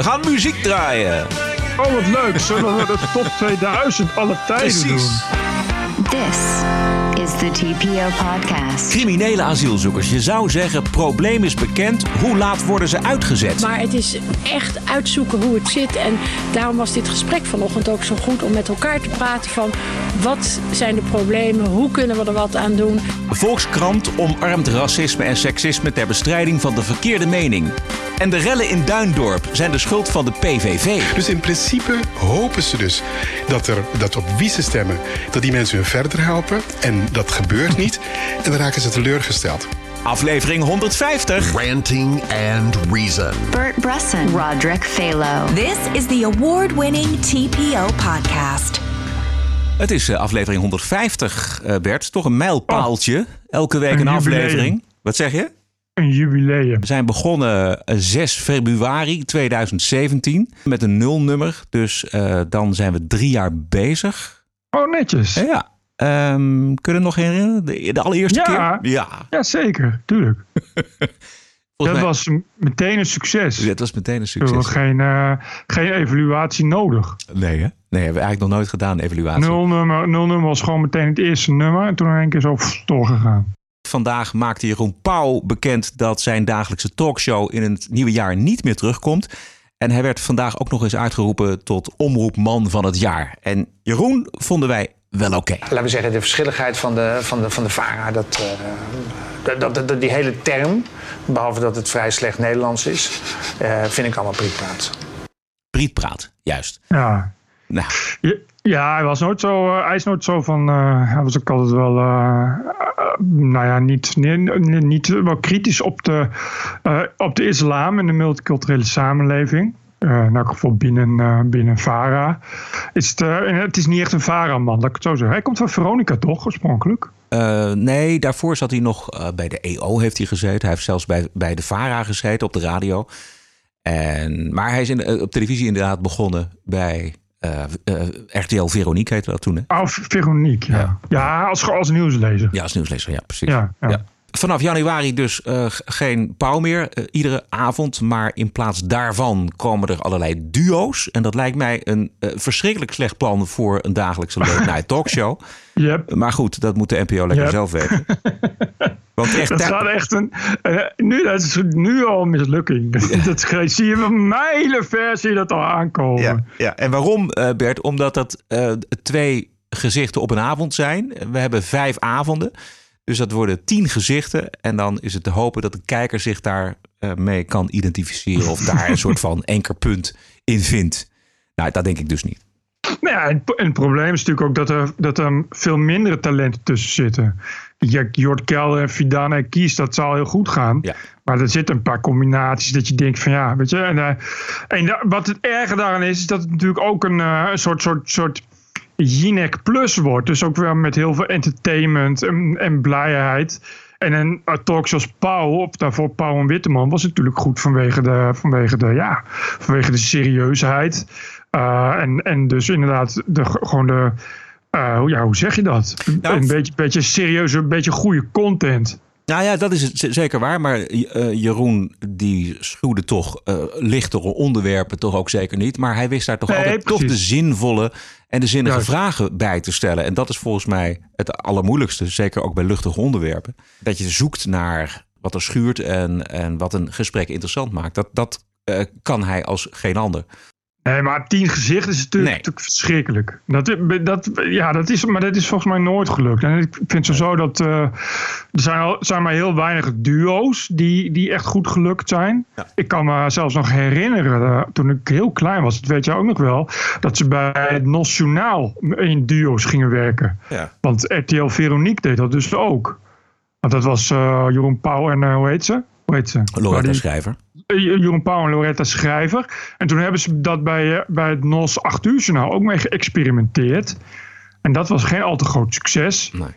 We gaan muziek draaien. Oh, wat leuk. Zullen we de top 2000 alle tijden Precies. doen? This is the TPO podcast. Criminele asielzoekers. Je zou zeggen, probleem is bekend. Hoe laat worden ze uitgezet? Maar het is echt uitzoeken hoe het zit. En daarom was dit gesprek vanochtend ook zo goed om met elkaar te praten van wat zijn de problemen, hoe kunnen we er wat aan doen. Volkskrant omarmt racisme en seksisme ter bestrijding van de verkeerde mening. En de rellen in Duindorp zijn de schuld van de PVV. Dus in principe hopen ze dus dat, er, dat op wie ze stemmen, dat die mensen hun verder helpen. En dat gebeurt niet. En dan raken ze teleurgesteld. Aflevering 150. Ranting and Reason. Bert Bresson, Roderick Phalo. This is the award winning TPO podcast. Het is eh, aflevering 150, eh, Bert. Toch een mijlpaaltje. Elke week een, Een aflevering. Wat zeg je? Een jubileum. We zijn begonnen eh, 6 februari 2017 met een nulnummer. Dus eh, dan zijn we drie jaar bezig. Oh, netjes. Eh, ja. Ehm, kunnen we nog herinneren? De, de allereerste Ja. keer? Ja. Ja, zeker. Tuurlijk. Dat mij- was meteen een succes. Dat was meteen een Er succes. was geen, eh, geen evaluatie nodig. Nee, hè? Nee, hebben we eigenlijk nog nooit gedaan, evaluatie. Nul nummer, nul nummer was gewoon meteen het eerste nummer. En toen in één keer zo doorgegaan. Vandaag maakte Jeroen Pauw bekend dat zijn dagelijkse talkshow in het nieuwe jaar niet meer terugkomt. En hij werd vandaag ook nog eens uitgeroepen tot omroepman van het jaar. En Jeroen vonden wij wel oké. laten we zeggen, de verschilligheid van de, van de, van de VARA, dat, eh, dat, dat, dat- die hele term, behalve dat het vrij slecht Nederlands is, eh, vind ik allemaal prietpraat. Prietpraat, juist. Ja. Nou, Ja, ja, hij was nooit zo. eh, hij is nooit zo van. eh, hij was ook altijd wel. eh, nou ja, niet, nee, niet wel kritisch op de, op de islam en de multiculturele samenleving. In elk geval binnen, binnen VARA. Is het, is niet echt een VARA-man, laat ik het zo zeggen. Hij komt van Veronica, toch, oorspronkelijk? nee, daarvoor zat hij nog bij de EO heeft hij gezeten. Hij heeft zelfs bij, bij de VARA gezeten op de radio. En, maar hij is in, op televisie inderdaad begonnen bij eh, eh, RTL Veronique heette dat toen. Hè? Oh, Veronique, ja. Ja. Ja, als, als nieuwslezer. Ja, als nieuwslezer, ja, precies. Ja. Vanaf januari dus eh, geen pauw meer, iedere avond. Maar in plaats daarvan komen er allerlei duo's. En dat lijkt mij een verschrikkelijk slecht plan voor een dagelijkse late night talkshow. Yep. Maar goed, dat moet de NPO lekker zelf weten. Want echt, Dat gaat echt een. eh, nu, dat is nu al een mislukking. Dat, zie je van mijlenver zie je dat al aankomen. ja, ja. En waarom, eh, Bert? Omdat dat eh, twee gezichten op een avond zijn. We hebben vijf avonden. Dus dat worden tien gezichten. En dan is het te hopen dat de kijker zich daar eh, mee kan identificeren. Of daar een soort van enkerpunt in vindt. Nou, dat denk ik dus niet. Nou ja, en, en het probleem is natuurlijk ook dat er, dat er veel mindere talenten tussen zitten. Ja, Jort Kelder en Vidana en Kies, dat zal heel goed gaan. Ja. Maar er zitten een paar combinaties dat je denkt van ja, weet je. En, eh, en da- wat het erge daaraan is, is dat het natuurlijk ook een, eh, een soort, soort, soort Jinek Plus wordt. Dus ook weer met heel veel entertainment en, en blijheid. En een uh, talk zoals Pauw, of daarvoor Pauw en Witteman, was natuurlijk goed vanwege de, vanwege de, ja, vanwege de serieusheid. Uh, en, en dus inderdaad, de, gewoon de. Uh, hoe- ja, hoe zeg je dat? Nou, een beetje, beetje serieuze, een beetje goede content. Nou ja, dat is het zeker waar. Maar eh, Jeroen, die schuwde toch eh, lichtere onderwerpen toch ook zeker niet. Maar hij wist daar toch Nee, altijd toch de zinvolle en de zinnige Juist. vragen bij te stellen. En dat is volgens mij het allermoeilijkste, zeker ook bij luchtige onderwerpen. Dat je zoekt naar wat er schuurt en, en wat een gesprek interessant maakt. Dat, dat eh, kan hij als geen ander. Nee, maar tien gezichten is natuurlijk, Nee. natuurlijk verschrikkelijk. Dat, dat, ja, dat is, maar dat is volgens mij nooit gelukt. En ik vind sowieso dat eh, er zijn, al, zijn maar heel weinig duo's die, die echt goed gelukt zijn. Ja. Ik kan me zelfs nog herinneren, eh, toen ik heel klein was, dat weet je ook nog wel, dat ze bij het Nos Journaal in duo's gingen werken. Ja. Want RTL Veronique deed dat dus ook. Want dat was eh, Jeroen Pauw en hoe heet ze? Hoe heet ze? Maar Loretta die- Schrijver. eh, Jeroen Pauw en Loretta Schrijver. En toen hebben ze dat bij, eh, bij het NOS 8 uur journaal ook mee geëxperimenteerd. En dat was geen al te groot succes. Nee.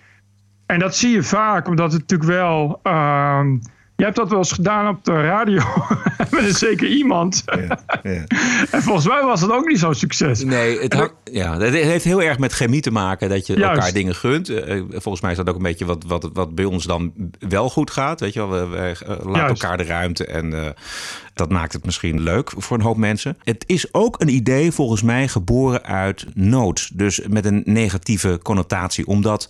En dat zie je vaak, omdat het natuurlijk wel... ehm, Je hebt dat wel eens gedaan op de radio. Met een zeker iemand. Ja, ja. En volgens mij was dat ook niet zo'n succes. Nee, het, ja, het heeft heel erg met chemie te maken dat je Juist. elkaar dingen gunt. Eh, volgens mij is dat ook een beetje wat, wat, wat bij ons dan wel goed gaat. Weet je wel, we, we eh, laten Juist. elkaar de ruimte en eh, dat maakt het misschien leuk voor een hoop mensen. Het is ook een idee volgens mij geboren uit nood. Dus met een negatieve connotatie. Omdat,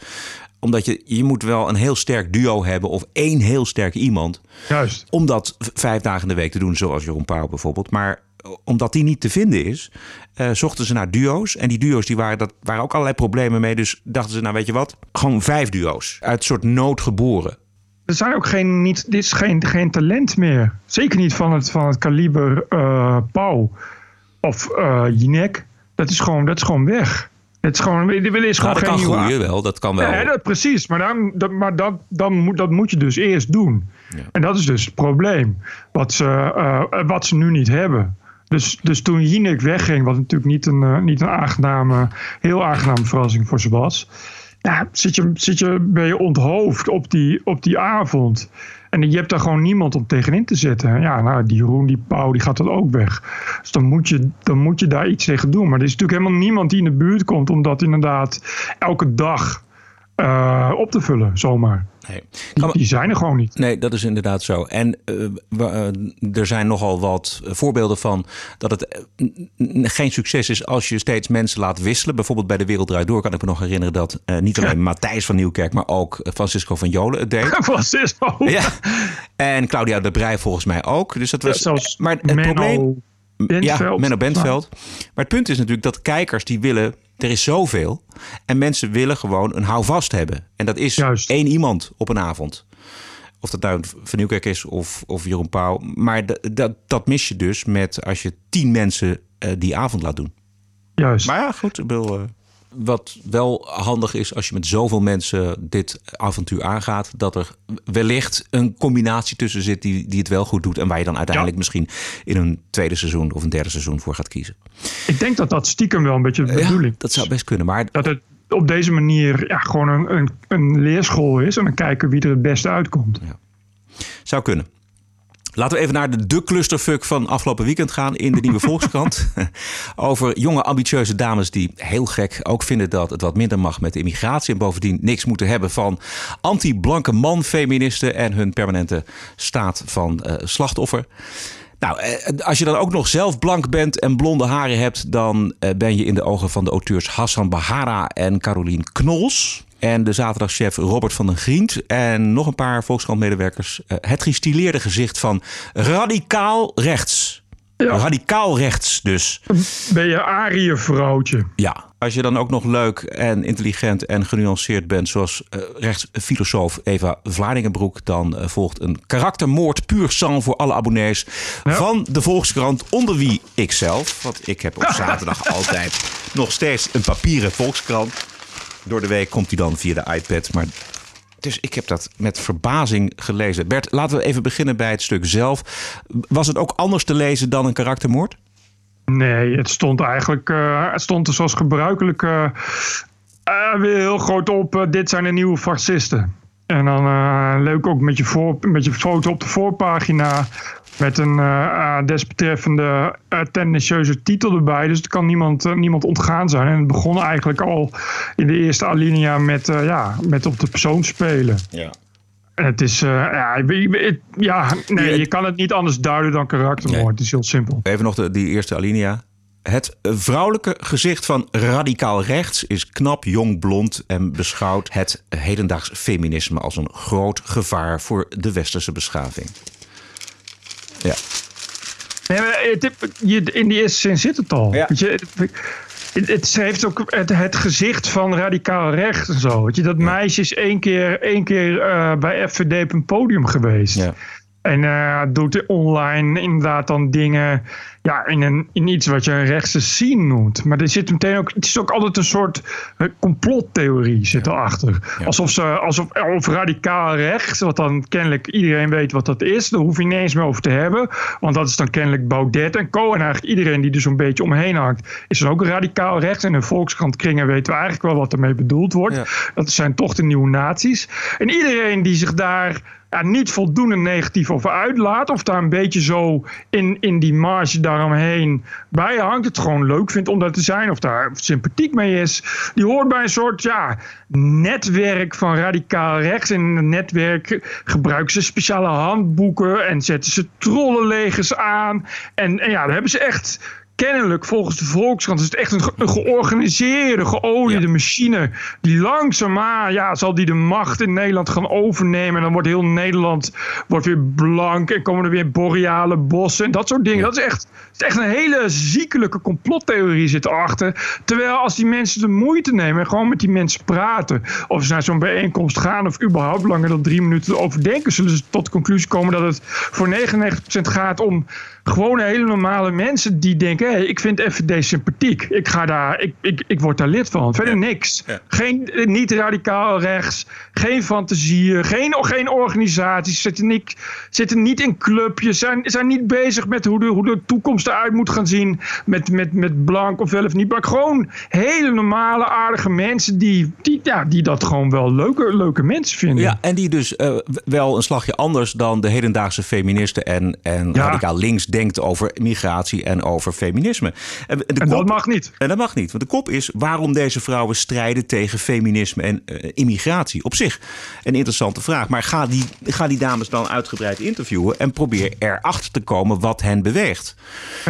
omdat je, je moet wel een heel sterk duo hebben of één heel sterk iemand Juist. om dat vijf dagen in de week te doen, zoals Jeroen Pauw bijvoorbeeld. Maar eh, omdat die niet te vinden is, eh, zochten ze naar duo's. En die duo's die waren, dat waren ook allerlei problemen mee. Dus dachten ze, nou weet je wat, gewoon vijf duo's. Uit soort nood geboren. Er zijn ook geen, niet, dit is geen, geen talent meer. Zeker niet van het, van het kaliber eh Pauw of eh Jinek. Dat is gewoon, dat is gewoon weg. Het is gewoon, er is Nou, gewoon dat geen kan nieuwe- groeien wel, dat kan wel. Nee, dat, precies. Maar, dan, dat, maar dat, dan moet, dat moet je dus eerst doen. En dat is dus het probleem. Wat ze, eh, wat ze nu niet hebben. Dus, dus toen Jinek wegging, wat natuurlijk niet een, eh, niet een aangename, heel aangename verrassing voor ze was. Ja, zit je, zit je, ben je onthoofd op die, op die avond. En je hebt daar gewoon niemand om tegenin te zetten. Ja, nou, die Roen, die Pauw, die gaat dan ook weg. Dus dan moet, je, dan moet je daar iets tegen doen. Maar er is natuurlijk helemaal niemand die in de buurt komt... om dat inderdaad elke dag eh, op te vullen, zomaar. Nee. Die, die zijn er gewoon niet. Nee, dat is inderdaad zo. En eh, we- eh, er zijn nogal wat voorbeelden van dat het geen succes is als je steeds mensen laat wisselen. Bijvoorbeeld bij de Wereld Draait Door kan ik me nog herinneren dat niet alleen Matthijs van Nieuwkerk, maar ook Francisco van Jolen het deed. Francisco. Ja. En Claudia de Brij volgens mij ook. Dus dat was. zelfs maar het Menno probleem. Bentveld. Ja, Menno Bentveld. Maar het punt is natuurlijk dat kijkers die willen. Er is zoveel. En mensen willen gewoon een houvast hebben. En dat is Juist. één iemand op een avond. Of dat nou Van Nieuwkerk is of, of Jeroen Pauw. Maar dat, dat, dat mis je dus met als je tien mensen eh, die avond laat doen. Juist. Maar ja, goed. Ik bedoel, eh, wat wel handig is als je met zoveel mensen dit avontuur aangaat, dat er wellicht een combinatie tussen zit die, die het wel goed doet. En waar je dan uiteindelijk misschien in een tweede seizoen of een derde seizoen voor gaat kiezen. Ik denk dat dat stiekem wel een beetje de Ja, bedoeling dat zou best kunnen. Maar dat het op deze manier ja, gewoon een, een, een leerschool is. En dan kijken wie er het beste uitkomt. Zou kunnen. Laten we even naar de, de clusterfuck van afgelopen weekend gaan in de Nieuwe Volkskrant. Over jonge ambitieuze dames die heel gek ook vinden dat het wat minder mag met de immigratie. En bovendien niks moeten hebben van anti-blanke man-feministen en hun permanente staat van eh, slachtoffer. Nou, eh, als je dan ook nog zelf blank bent en blonde haren hebt, dan eh, ben je in de ogen van de auteurs Hassan Bahara en Carolien Knols. En de zaterdagchef Robert van den Grient en nog een paar Volkskrant-medewerkers. eh, het gestileerde gezicht van radicaal rechts. Radicaal rechts dus. Ben je Arië vrouwtje? Ja. Als je dan ook nog leuk en intelligent en genuanceerd bent, zoals eh, rechtsfilosoof Eva Vlaardingenbroek, dan eh, volgt een karaktermoord puur sang voor alle abonnees van de Volkskrant, onder wie ikzelf. Want ik heb op zaterdag altijd nog steeds een papieren Volkskrant. Door de week komt hij dan via de iPad, maar dus ik heb dat met verbazing gelezen. Bert, laten we even beginnen bij het stuk zelf. Was het ook anders te lezen dan een karaktermoord? Nee, het stond eigenlijk eh, het stond zoals gebruikelijk eh, eh, weer heel groot op. dit zijn de nieuwe fascisten. En dan leuk ook met je, voor, met je foto op de voorpagina. Met een eh, eh, desbetreffende eh, tendentieuze titel erbij. Dus het kan niemand, niemand ontgaan zijn. En het begon eigenlijk al in de eerste alinea met, ja, met op de persoon spelen. Ja. Het is, ja, het- ja, nee, je kan het niet anders duiden dan karaktermoord. Nee. Het is heel simpel. Even nog de, die eerste alinea. Het vrouwelijke gezicht van radicaal rechts is knap, jong, blond en beschouwt het hedendaags feminisme als een groot gevaar voor de westerse beschaving. Ja, Nee, maar het, je, in die eerste zin zit het al. Ja. Weet je, het, heeft ook het, het gezicht van radicaal rechts en zo. Weet je, dat meisje is één keer, één keer eh, bij FVD op een podium geweest. ja. En eh, doet online inderdaad dan dingen ja, in, een, in iets wat je een rechtse scene noemt. Maar er zit meteen ook, het is ook altijd een soort eh, complottheorie zit erachter. Alsof ze, alsof of radicaal rechts, wat dan kennelijk iedereen weet wat dat is. Daar hoef je niet eens meer over te hebben. Want dat is dan kennelijk Baudet en Co. En eigenlijk iedereen die er zo'n beetje omheen hangt, is dan ook radicaal rechts. En in Volkskrant kringen weten we eigenlijk wel wat ermee bedoeld wordt. Dat zijn toch de nieuwe naties. En iedereen die zich daar ja, niet voldoende negatief over uitlaat. Of daar een beetje zo in, in die marge daaromheen bij hangt. Het gewoon leuk vindt om dat te zijn. Of daar sympathiek mee is. Die hoort bij een soort ja, netwerk van radicaal rechts. En in het netwerk gebruiken ze speciale handboeken. En zetten ze trollenlegers aan. En, en ja, daar hebben ze echt kennelijk volgens de Volkskrant is het echt een, georganiseerde, geoliede machine. Die langzaamaan ja, zal die de macht in Nederland gaan overnemen. En dan wordt heel Nederland wordt weer blank. En komen er weer boreale bossen en dat soort dingen. Dat is echt, is echt een hele ziekelijke complottheorie zit erachter. Terwijl als die mensen de moeite nemen en gewoon met die mensen praten. Of ze naar zo'n bijeenkomst gaan of überhaupt langer dan drie minuten overdenken. Zullen ze tot de conclusie komen dat het voor 99% gaat om gewoon hele normale mensen die denken: hé, hey, ik vind FVD sympathiek. Ik, ga daar, ik, ik, ik word daar lid van. Verder niks. Geen, niet radicaal rechts, geen fantasieën, geen, geen organisaties, zitten niet, zitten niet in clubjes, zijn, zijn niet bezig met hoe de, hoe de toekomst eruit moet gaan zien. Met, met, met blank of wel of niet. Maar gewoon hele normale, aardige mensen die, die, ja, die dat gewoon wel leuke, leuke mensen vinden. Ja, en die dus uh, wel een slagje anders dan de hedendaagse feministen en, en radicaal links denkt over migratie en over feminisme. En, de en dat mag niet. En dat mag niet. Want de kop is waarom deze vrouwen strijden tegen feminisme en uh, immigratie. Op zich een interessante vraag. Maar ga die, ga die dames dan uitgebreid interviewen en probeer erachter te komen wat hen beweegt.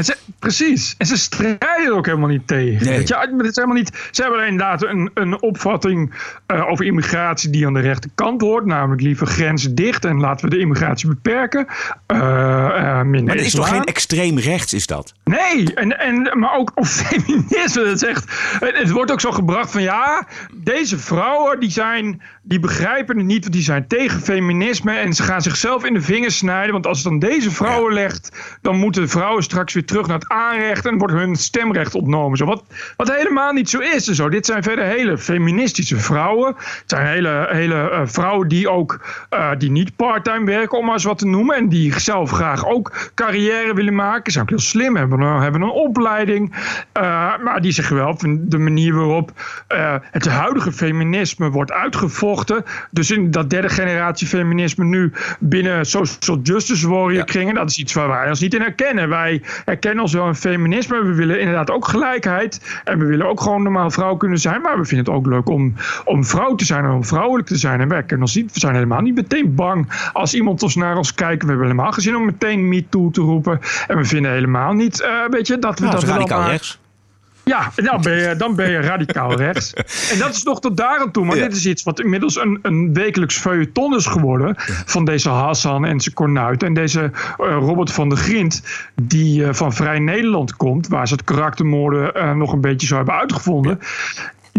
Ze, precies. En ze strijden ook helemaal niet tegen. Nee. Je, het is helemaal niet, ze hebben inderdaad een, een opvatting uh, over immigratie die aan de rechterkant hoort. Namelijk liever grenzen dicht en laten we de immigratie beperken. Uh, minder maar is toch geen extreem rechts, is dat? Nee, en, en, maar ook of feminisme. Dat zegt, het wordt ook zo gebracht van ja, deze vrouwen die zijn, die begrijpen het niet, want die zijn tegen feminisme en ze gaan zichzelf in de vingers snijden. Want als het dan deze vrouwen legt, dan moeten de vrouwen straks weer terug naar het aanrecht en wordt hun stemrecht ontnomen. Zo, wat, wat helemaal niet zo is. Zo. Dit zijn verder hele feministische vrouwen. Het zijn hele, hele uh, vrouwen die ook uh, die niet parttime werken, om maar eens wat te noemen. En die zelf graag ook carrière willen maken. Zijn ook heel slim, hebben een, hebben een opleiding. Uh, maar die zeggen wel de manier waarop het huidige feminisme wordt Dus in dat derde generatie feminisme nu binnen social justice warrior ja. kringen. Dat is iets waar wij ons niet in herkennen. Wij herkennen ons wel in feminisme. We willen inderdaad ook gelijkheid. En we willen ook gewoon normaal vrouw kunnen zijn. Maar we vinden het ook leuk om, om vrouw te zijn en om vrouwelijk te zijn. En wij herkennen ons niet. We zijn helemaal niet meteen bang als iemand ons naar ons kijkt. We hebben helemaal gezien om meteen me too te roepen. En we vinden helemaal niet, uh, weet je, dat we nou, dat radicaal maar, rechts. Ja, dan ben, je, dan ben je radicaal rechts. En dat is nog tot daar aan toe. Maar ja. dit is iets wat inmiddels een, een wekelijks feuilleton is geworden. Van deze Hassan en zijn Kornuit. En deze uh, Robert van der Grient. Die uh, van Vrij Nederland komt. Waar ze het karaktermoorden uh, nog een beetje zo hebben uitgevonden.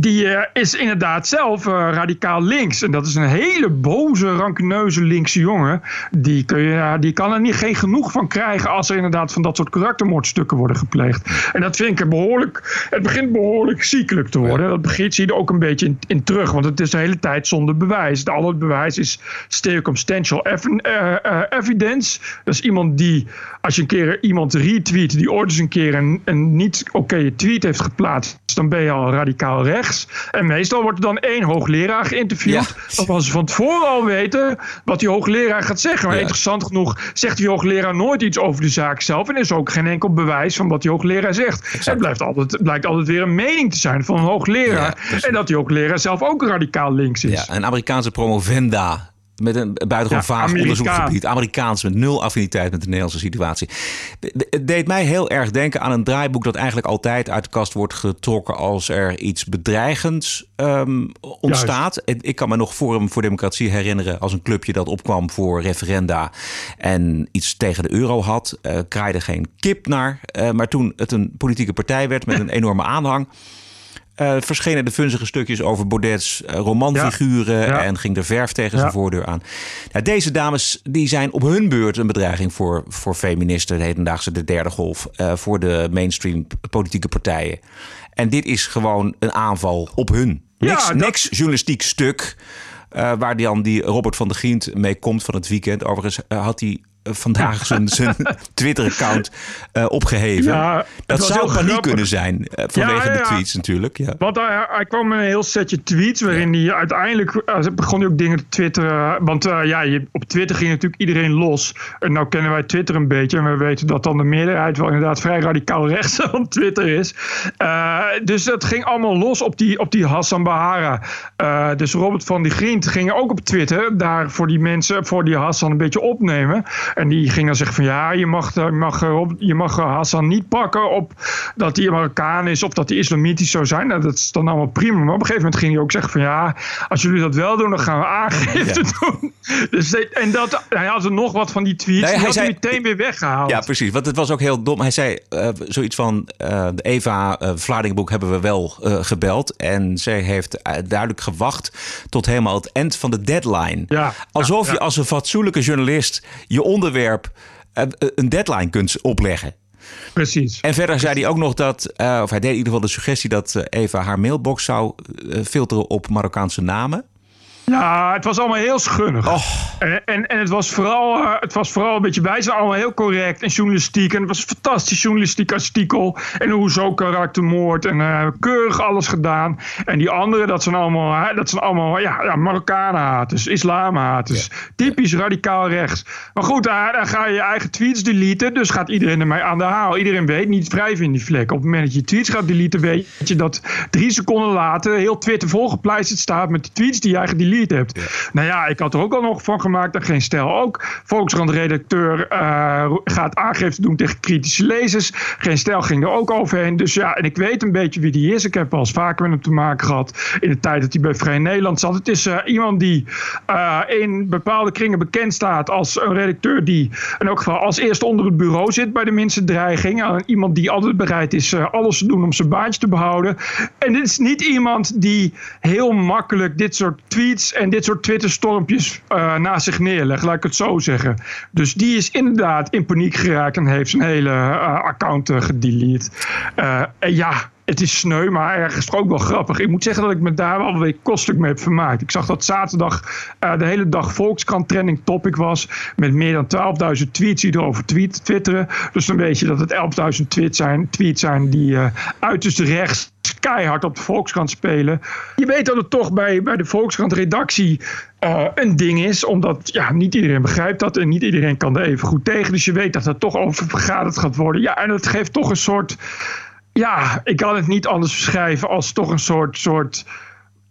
Die uh, is inderdaad zelf uh, radicaal links. En dat is een hele boze, rancuneuze linkse jongen. Die, kun je, uh, die kan er niet, geen genoeg van krijgen als er inderdaad van dat soort karaktermoordstukken worden gepleegd. En dat vind ik behoorlijk. Het begint behoorlijk ziekelijk te worden. Dat begint, zie je er ook een beetje in, in, terug. Want het is de hele tijd zonder bewijs. Al het bewijs is circumstantial ev evidence. Dat is iemand die, als je een keer iemand retweet, die ooit eens een keer een, een niet oké tweet heeft geplaatst, dan ben je al radicaal rechts. En meestal wordt er dan één hoogleraar geïnterviewd. Ja. Of als ze van tevoren al weten wat die hoogleraar gaat zeggen. Maar ja. interessant genoeg zegt die hoogleraar nooit iets over de zaak zelf. En er is ook geen enkel bewijs van wat die hoogleraar zegt. Exact. Het blijft altijd, blijkt altijd weer een mening te zijn van een hoogleraar. Ja, en dat die hoogleraar zelf ook radicaal links is. Ja, een Amerikaanse promovenda met een buitengewoon ja, vaag onderzoeksgebied. Amerikaans met nul affiniteit met de Nederlandse situatie. Het deed mij heel erg denken aan een draaiboek dat eigenlijk altijd uit de kast wordt getrokken als er iets bedreigends um, ontstaat. Juist. Ik kan me nog Forum voor Democratie herinneren als een clubje dat opkwam voor referenda en iets tegen de euro had. Uh, kraaide geen kip naar. Uh, maar toen het een politieke partij werd met een enorme aanhang eh, verschenen de vunzige stukjes over Baudet's uh, romanfiguren Ja, ja. en ging er verf tegen zijn Ja. voordeur aan. Nou, deze dames die zijn op hun beurt een bedreiging voor, voor feministen, de hedendaagse de derde golf, eh, voor de mainstream politieke partijen. En dit is gewoon een aanval op hun. Ja, Niks, dat- niks journalistiek stuk. eh, waar dan die Robert van der Gient mee komt van het weekend. Overigens eh, had hij eh, vandaag zijn, zijn Twitter-account eh, opgeheven. Ja, dat zou paniek grappig. kunnen zijn eh, vanwege Ja, ja, de tweets natuurlijk. Ja. Want hij, hij kwam met een heel setje tweets waarin hij uiteindelijk eh, begon hij ook dingen te twitteren. Want eh, ja, je, op Twitter ging natuurlijk iedereen los. En nou kennen wij Twitter een beetje. En we weten dat dan de meerderheid wel inderdaad vrij radicaal rechts van Twitter is. Eh, dus dat ging allemaal los op die, op die Hassan Bahara. Eh, dus Robert van die Grient ging ook op Twitter daar voor die mensen, voor die Hassan een beetje opnemen. En die ging dan zeggen van ja, je mag, eh, je mag, eh, je mag eh, Hassan niet pakken op dat hij Marokkaan is of dat hij islamitisch zou zijn. Nou, dat is dan allemaal prima. Maar op een gegeven moment ging hij ook zeggen van ja, als jullie dat wel doen, dan gaan we aangifte doen. Dus en dat, hij had er nog wat van die tweets. Nee, die hij had hij meteen weer weggehaald. Ja, precies. Want het was ook heel dom. Hij zei eh, zoiets van: eh, de Eva uh, Vlaardingenboek hebben we wel eh, gebeld. En zij heeft eh, duidelijk gewacht tot helemaal het eind van de deadline. Ja, Alsof ja, je als een fatsoenlijke journalist je onderwerp eh, een deadline kunt opleggen. Precies. En verder zei hij ook nog dat, eh, of hij deed in ieder geval de suggestie dat eh, Eva haar mailbox zou eh, filteren op Marokkaanse namen. Ja, het was allemaal heel schunnig. Och. En, en, en het, was vooral, eh, het was vooral een beetje bij. Ze allemaal heel correct en journalistiek. En het was een fantastisch journalistiek artikel. En hoezo karaktermoord. En eh, keurig alles gedaan. En die anderen, dat zijn allemaal, hè, dat zijn allemaal ja, ja, Marokkanenhaters, islamhaters. Typisch radicaal rechts. Maar goed, daar, daar ga je je eigen tweets deleten. Dus gaat iedereen ermee aan de haal. Iedereen weet niet wrijven in die vlek. Op het moment dat je tweets gaat deleten, weet je dat drie seconden later heel Twitter volgepleisterd staat met de tweets die jij gedelete hebt. Nou ja, ik had er ook al nog van gemaakt en geen stijl ook. Volkskrant-redacteur eh, gaat aangifte doen tegen kritische lezers. Geen stijl ging er ook overheen. Dus ja, en ik weet een beetje wie die is. Ik heb wel eens vaker met hem te maken gehad in de tijd dat hij bij Vrij Nederland zat. Het is eh, iemand die eh, in bepaalde kringen bekend staat als een redacteur die in elk geval als eerste onder het bureau zit bij de minste dreiging. Iemand die altijd bereid is alles te doen om zijn baantje te behouden. En dit is niet iemand die heel makkelijk dit soort tweets en dit soort Twitter-stormpjes eh naast zich neerlegt, laat ik het zo zeggen. Dus die is inderdaad in paniek geraakt en heeft zijn hele eh, account uh, gedelete. Uh, en ja, het is sneu, maar ergens ook wel grappig. Ik moet zeggen dat ik me daar wel weer kostelijk mee heb vermaakt. Ik zag dat zaterdag uh, de hele dag Volkskrant trending topic was. Met meer dan 12.000 tweets die erover twitteren. Dus dan weet je dat het 11.000 tweets zijn, tweets zijn die uh, uiterst rechts keihard op de Volkskrant spelen. Je weet dat het toch bij, bij de Volkskrant-redactie uh, een ding is. Omdat ja, niet iedereen begrijpt dat en niet iedereen kan er even goed tegen. Dus je weet dat er toch over vergaderd gaat worden. Ja, en dat geeft toch een soort... Ja, ik kan het niet anders beschrijven als toch een soort... soort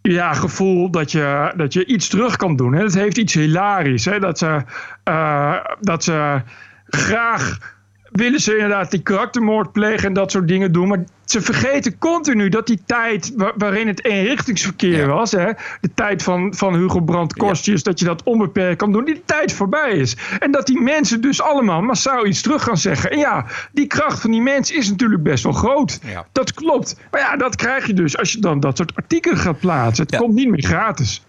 ja, gevoel dat je, dat je iets terug kan doen. Het heeft iets hilarisch. Hè. Dat, ze, uh, dat ze graag willen ze inderdaad die karaktermoord plegen en dat soort dingen doen. Maar ze vergeten continu dat die tijd waar, waarin het eenrichtingsverkeer ja. was, hè, de tijd van, van Hugo Brandt Kostjes, ja. dat je dat onbeperkt kan doen, die tijd voorbij is. En dat die mensen dus allemaal massaal iets terug gaan zeggen. En ja, die kracht van die mensen is natuurlijk best wel groot. Ja. Dat klopt. Maar ja, dat krijg je dus als je dan dat soort artikelen gaat plaatsen. Het komt niet meer gratis.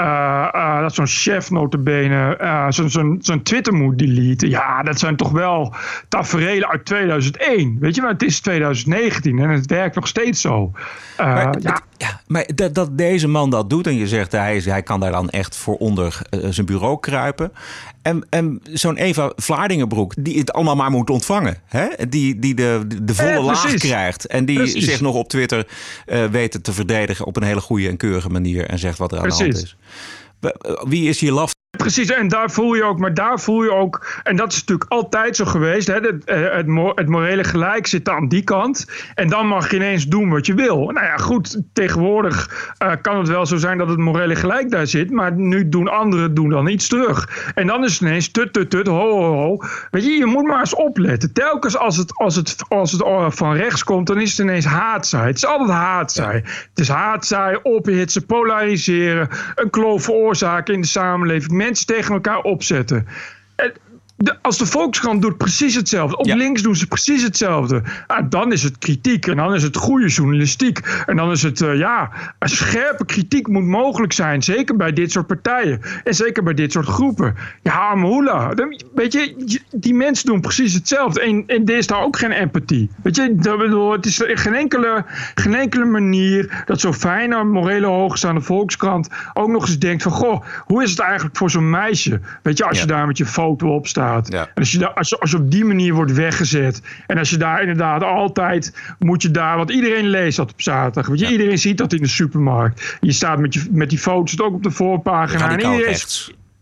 Uh, uh, dat zo'n chef notabene uh, zo'n zo zo Twitter moet deleten. Ja, dat zijn toch wel tafereelen uit 2001. Weet je, maar het is 2019 en het werkt nog steeds zo. maar, ja. Ja, maar dat, dat, deze man dat doet en je zegt hij, hij kan daar dan echt voor onder zijn bureau kruipen. En, en zo'n Eva Vlaardingenbroek, die het allemaal maar moet ontvangen. Hè? Die, die de, de volle Eh, laag krijgt. En die precies. zich nog op Twitter uh, weet te verdedigen op een hele goede en keurige manier. En zegt wat er aan precies. de hand is. Wie is hier laf? Precies, en daar voel je ook, maar daar voel je ook, en dat is natuurlijk altijd zo geweest, hè, het, het, het morele gelijk zit aan die kant. En dan mag je ineens doen wat je wil. Nou ja, goed, tegenwoordig uh, kan het wel zo zijn dat het morele gelijk daar zit, maar nu doen anderen doen dan iets terug. En dan is het ineens tut, tut, tut, ho, ho, ho. Weet je, je moet maar eens opletten. Telkens als het, als het, als het van rechts komt, dan is het ineens haatzaai. Het is altijd haatzaai. Het is haatzaai, ophitsen, polariseren, een kloof veroorzaken in de samenleving mensen tegen elkaar opzetten. De, als de Volkskrant doet precies hetzelfde. Op Ja. links doen ze precies hetzelfde. Ah, dan is het kritiek. En dan is het goede journalistiek. En dan is het, eh, ja, een scherpe kritiek moet mogelijk zijn. Zeker bij dit soort partijen. En zeker bij dit soort groepen. Ja, Amhula. Weet je, die mensen doen precies hetzelfde. En, en er is daar ook geen empathie. Weet je, dat bedoel, het is geen enkele, geen enkele manier dat zo'n fijne, morele hoogstaande Volkskrant ook nog eens denkt van, goh, hoe is het eigenlijk voor zo'n meisje? Weet je, als je Ja. daar met je foto op staat. Ja. En als je, daar, als, je, als je op die manier wordt weggezet. En als je daar inderdaad altijd moet je daar, want iedereen leest dat op zaterdag. Weet je, iedereen ziet dat in de supermarkt. Je staat met, je, met die foto's ook op de voorpagina. en iedereen.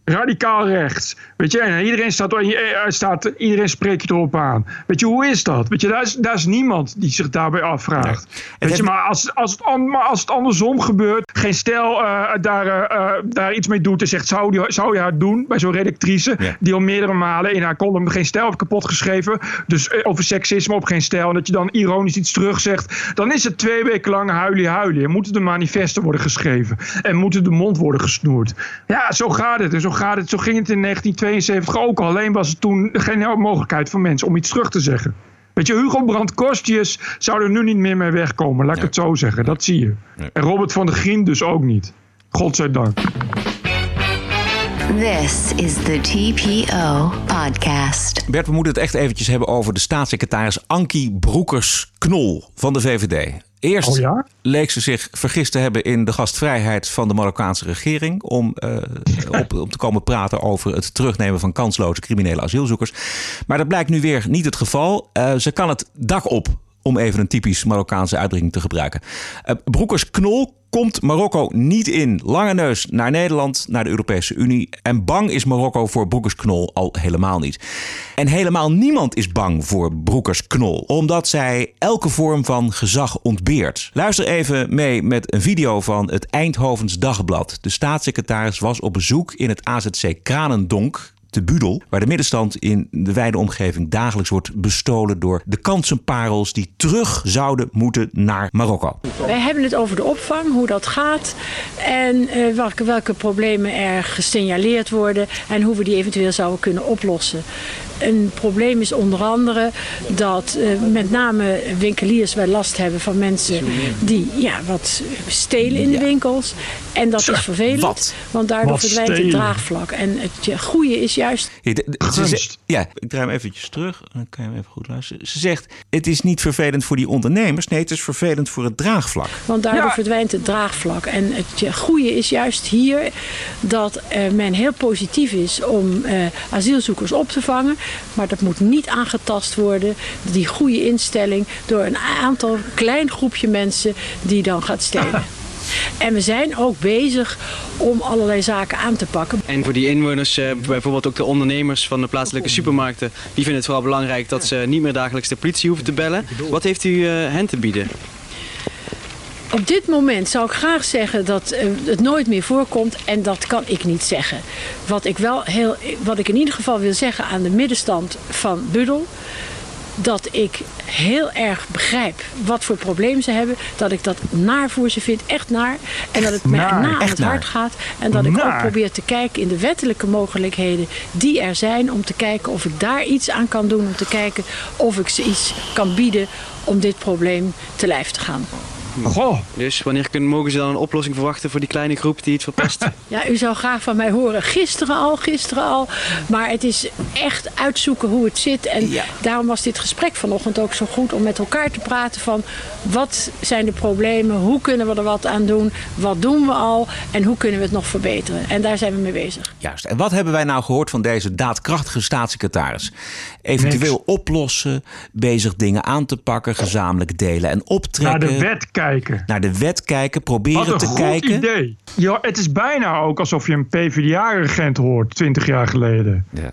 Radicaal rechts. Weet je, en iedereen staat, eh, staat, iedereen spreekt je erop aan. Weet je, hoe is dat? Weet je, daar is, daar is niemand die zich daarbij afvraagt. Weet heeft- je, maar als, als, het, an- maar als het andersom gebeurt, geen stel eh, daar, eh, eh, daar iets mee doet en zegt, zou, die, zou je haar doen bij zo'n redactrice, Ja. die al meerdere malen in haar column geen stijl heeft kapot geschreven, dus eh, over seksisme op geen stijl, en dat je dan ironisch iets terugzegt, dan is het twee weken lang huilie huilie. En moeten de manifesten worden geschreven en moeten de mond worden gesnoerd. Ja, zo gaat het. En zo gaat het. Zo ging het in 1972 ook al. Alleen was er toen geen mogelijkheid voor mensen om iets terug te zeggen. Weet je, Hugo Brandt Kostjes zou er nu niet meer mee wegkomen. Laat ik het zo zeggen. Dat zie je. En Robert van der Grien dus ook niet. Godzijdank. This is the TPO podcast. Bert, we moeten het echt eventjes hebben over de staatssecretaris Ankie Broekers-Knol van de VVD. Eerst Oh ja? leek ze zich vergist te hebben in de gastvrijheid van de Marokkaanse regering. Om eh, op, op te komen praten over het terugnemen van kansloze criminele asielzoekers. Maar dat blijkt nu weer niet het geval. Eh, ze kan het dak op, om even een typisch Marokkaanse uitdrukking te gebruiken. Eh, Broekers-Knol komt Marokko niet in. Lange neus naar Nederland, naar de Europese Unie. En bang is Marokko voor Broekers-Knol al helemaal niet. En helemaal niemand is bang voor Broekers-Knol, omdat zij elke vorm van gezag ontbeert. Luister even mee met een video van het Eindhovens Dagblad. De staatssecretaris was op bezoek in het AZC Kranendonk te Budel, waar de middenstand in de wijde omgeving dagelijks wordt bestolen door de kansenparels die terug zouden moeten naar Marokko. Wij hebben het over de opvang, hoe dat gaat en eh, welke, welke problemen er gesignaleerd worden en hoe we die eventueel zouden kunnen oplossen. Een probleem is onder andere dat eh, met name winkeliers wel last hebben van mensen die ja, wat stelen in de winkels. En dat is vervelend, wat? want daardoor Wat verdwijnt het draagvlak. En het goede is juist Ja, de- de- ze Gunst. ze- ja, ik draai hem eventjes terug. Dan kan je hem even goed luisteren. Ze zegt, het is niet vervelend voor die ondernemers. Nee, het is vervelend voor het draagvlak. Want daardoor Ja. verdwijnt het draagvlak. En het goede is juist hier dat eh, men heel positief is om eh, asielzoekers op te vangen. Maar dat moet niet aangetast worden, die goede instelling, door een aantal klein groepje mensen die dan gaat stelen. En we zijn ook bezig om allerlei zaken aan te pakken. En voor die inwoners, eh, bijvoorbeeld ook de ondernemers van de plaatselijke supermarkten, die vinden het vooral belangrijk dat ze niet meer dagelijks de politie hoeven te bellen. Wat heeft u eh, hen te bieden? Op dit moment zou ik graag zeggen dat eh, het nooit meer voorkomt en dat kan ik niet zeggen. Wat ik, wel heel, wat ik in ieder geval wil zeggen aan de middenstand van Budel, dat ik heel erg begrijp wat voor probleem ze hebben. Dat ik dat naar voor ze vind, echt naar. En dat het mij na aan het naar. hart gaat. En dat ik ook probeer te kijken in de wettelijke mogelijkheden die er zijn. Om te kijken of ik daar iets aan kan doen. Om te kijken of ik ze iets kan bieden om dit probleem te lijf te gaan. Goh. Dus wanneer kunnen, mogen ze dan een oplossing verwachten voor die kleine groep die het verpest? Ja, u zou graag van mij horen. Gisteren al, gisteren al. Maar het is echt uitzoeken hoe het zit. En Ja. daarom was dit gesprek vanochtend ook zo goed om met elkaar te praten van wat zijn de problemen, hoe kunnen we er wat aan doen, wat doen we al en hoe kunnen we het nog verbeteren. En daar zijn we mee bezig. Juist. En wat hebben wij nou gehoord van deze daadkrachtige staatssecretaris? Eventueel oplossen, bezig dingen aan te pakken, gezamenlijk delen en Naar optrekken. de wet kijken. Naar de wet kijken, proberen Wat een te goed kijken. idee. Ja, het is bijna ook alsof je een PvdA-regent hoort 20 jaar geleden. Ja.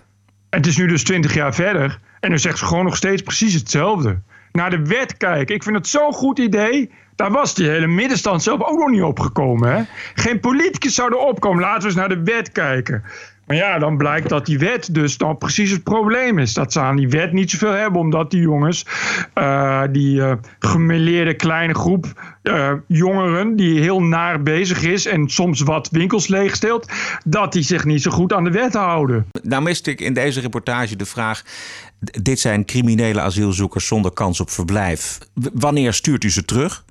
Het is nu dus 20 jaar verder. En dan zegt ze gewoon nog steeds precies hetzelfde. Naar de wet kijken. Ik vind het zo'n goed idee. Daar was die hele middenstand zelf ook nog niet opgekomen. Hè? Geen politicus zou erop komen. Laten we eens naar de wet kijken. Maar ja, dan blijkt dat die wet dus dan precies het probleem is. Dat ze aan die wet niet zoveel hebben, omdat die jongens, uh, die uh, gemeleerde kleine groep uh, jongeren, die heel naar bezig is en soms wat winkels leegsteelt, dat die zich niet zo goed aan de wet houden. Nou miste ik in deze reportage de vraag. Dit zijn criminele asielzoekers zonder kans op verblijf. Wanneer stuurt u ze terug?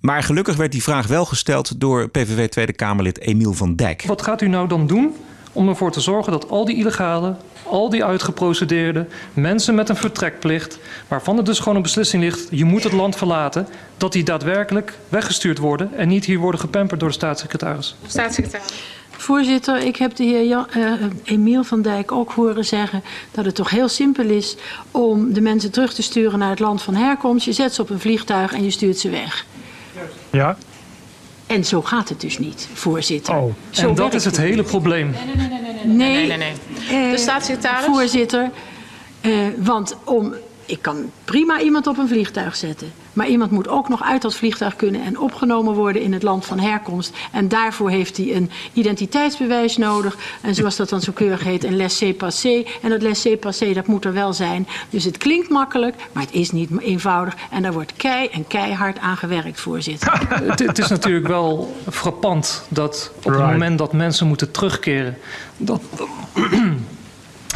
Maar gelukkig werd die vraag wel gesteld door PVV Tweede Kamerlid Emiel van Dijk. Wat gaat u nou dan doen om ervoor te zorgen dat al die illegale, al die uitgeprocedeerde mensen met een vertrekplicht, waarvan er dus gewoon een beslissing ligt, je moet het land verlaten, dat die daadwerkelijk weggestuurd worden en niet hier worden gepamperd door de staatssecretaris? Staatssecretaris. Voorzitter, ik heb de heer Jan, uh, Emiel van Dijk ook horen zeggen dat het toch heel simpel is om de mensen terug te sturen naar het land van herkomst. Je zet ze op een vliegtuig en je stuurt ze weg. Ja. En zo gaat het dus niet, voorzitter. Oh, zo en dat is het hele probleem. Nee, nee, nee. nee, nee, nee, nee. de staatssecretaris? Voorzitter, uh, want om, ik kan prima iemand op een vliegtuig zetten. Maar iemand moet ook nog uit dat vliegtuig kunnen en opgenomen worden in het land van herkomst. En daarvoor heeft hij een identiteitsbewijs nodig. En zoals dat dan zo keurig heet, een laissez-passer. En dat laissez-passer, dat moet er wel zijn. Dus het klinkt makkelijk, maar het is niet eenvoudig. En daar wordt kei en keihard aan gewerkt, voorzitter. het, het, is natuurlijk wel frappant dat op het moment dat mensen moeten terugkeren... dat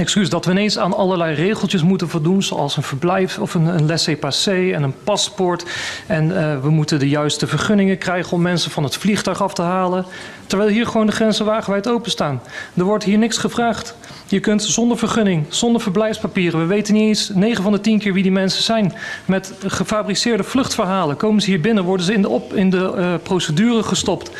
excuus, dat we ineens aan allerlei regeltjes moeten voldoen, zoals een verblijf of een, een laissez-passer en een paspoort. En uh, we moeten de juiste vergunningen krijgen om mensen van het vliegtuig af te halen. Terwijl hier gewoon de grenzen wagenwijd openstaan. Er wordt hier niks gevraagd. Je kunt zonder vergunning, zonder verblijfspapieren, we weten niet eens 9 van de 10 keer wie die mensen zijn. Met gefabriceerde vluchtverhalen komen ze hier binnen, worden ze in de, op, in de uh, procedure gestopt.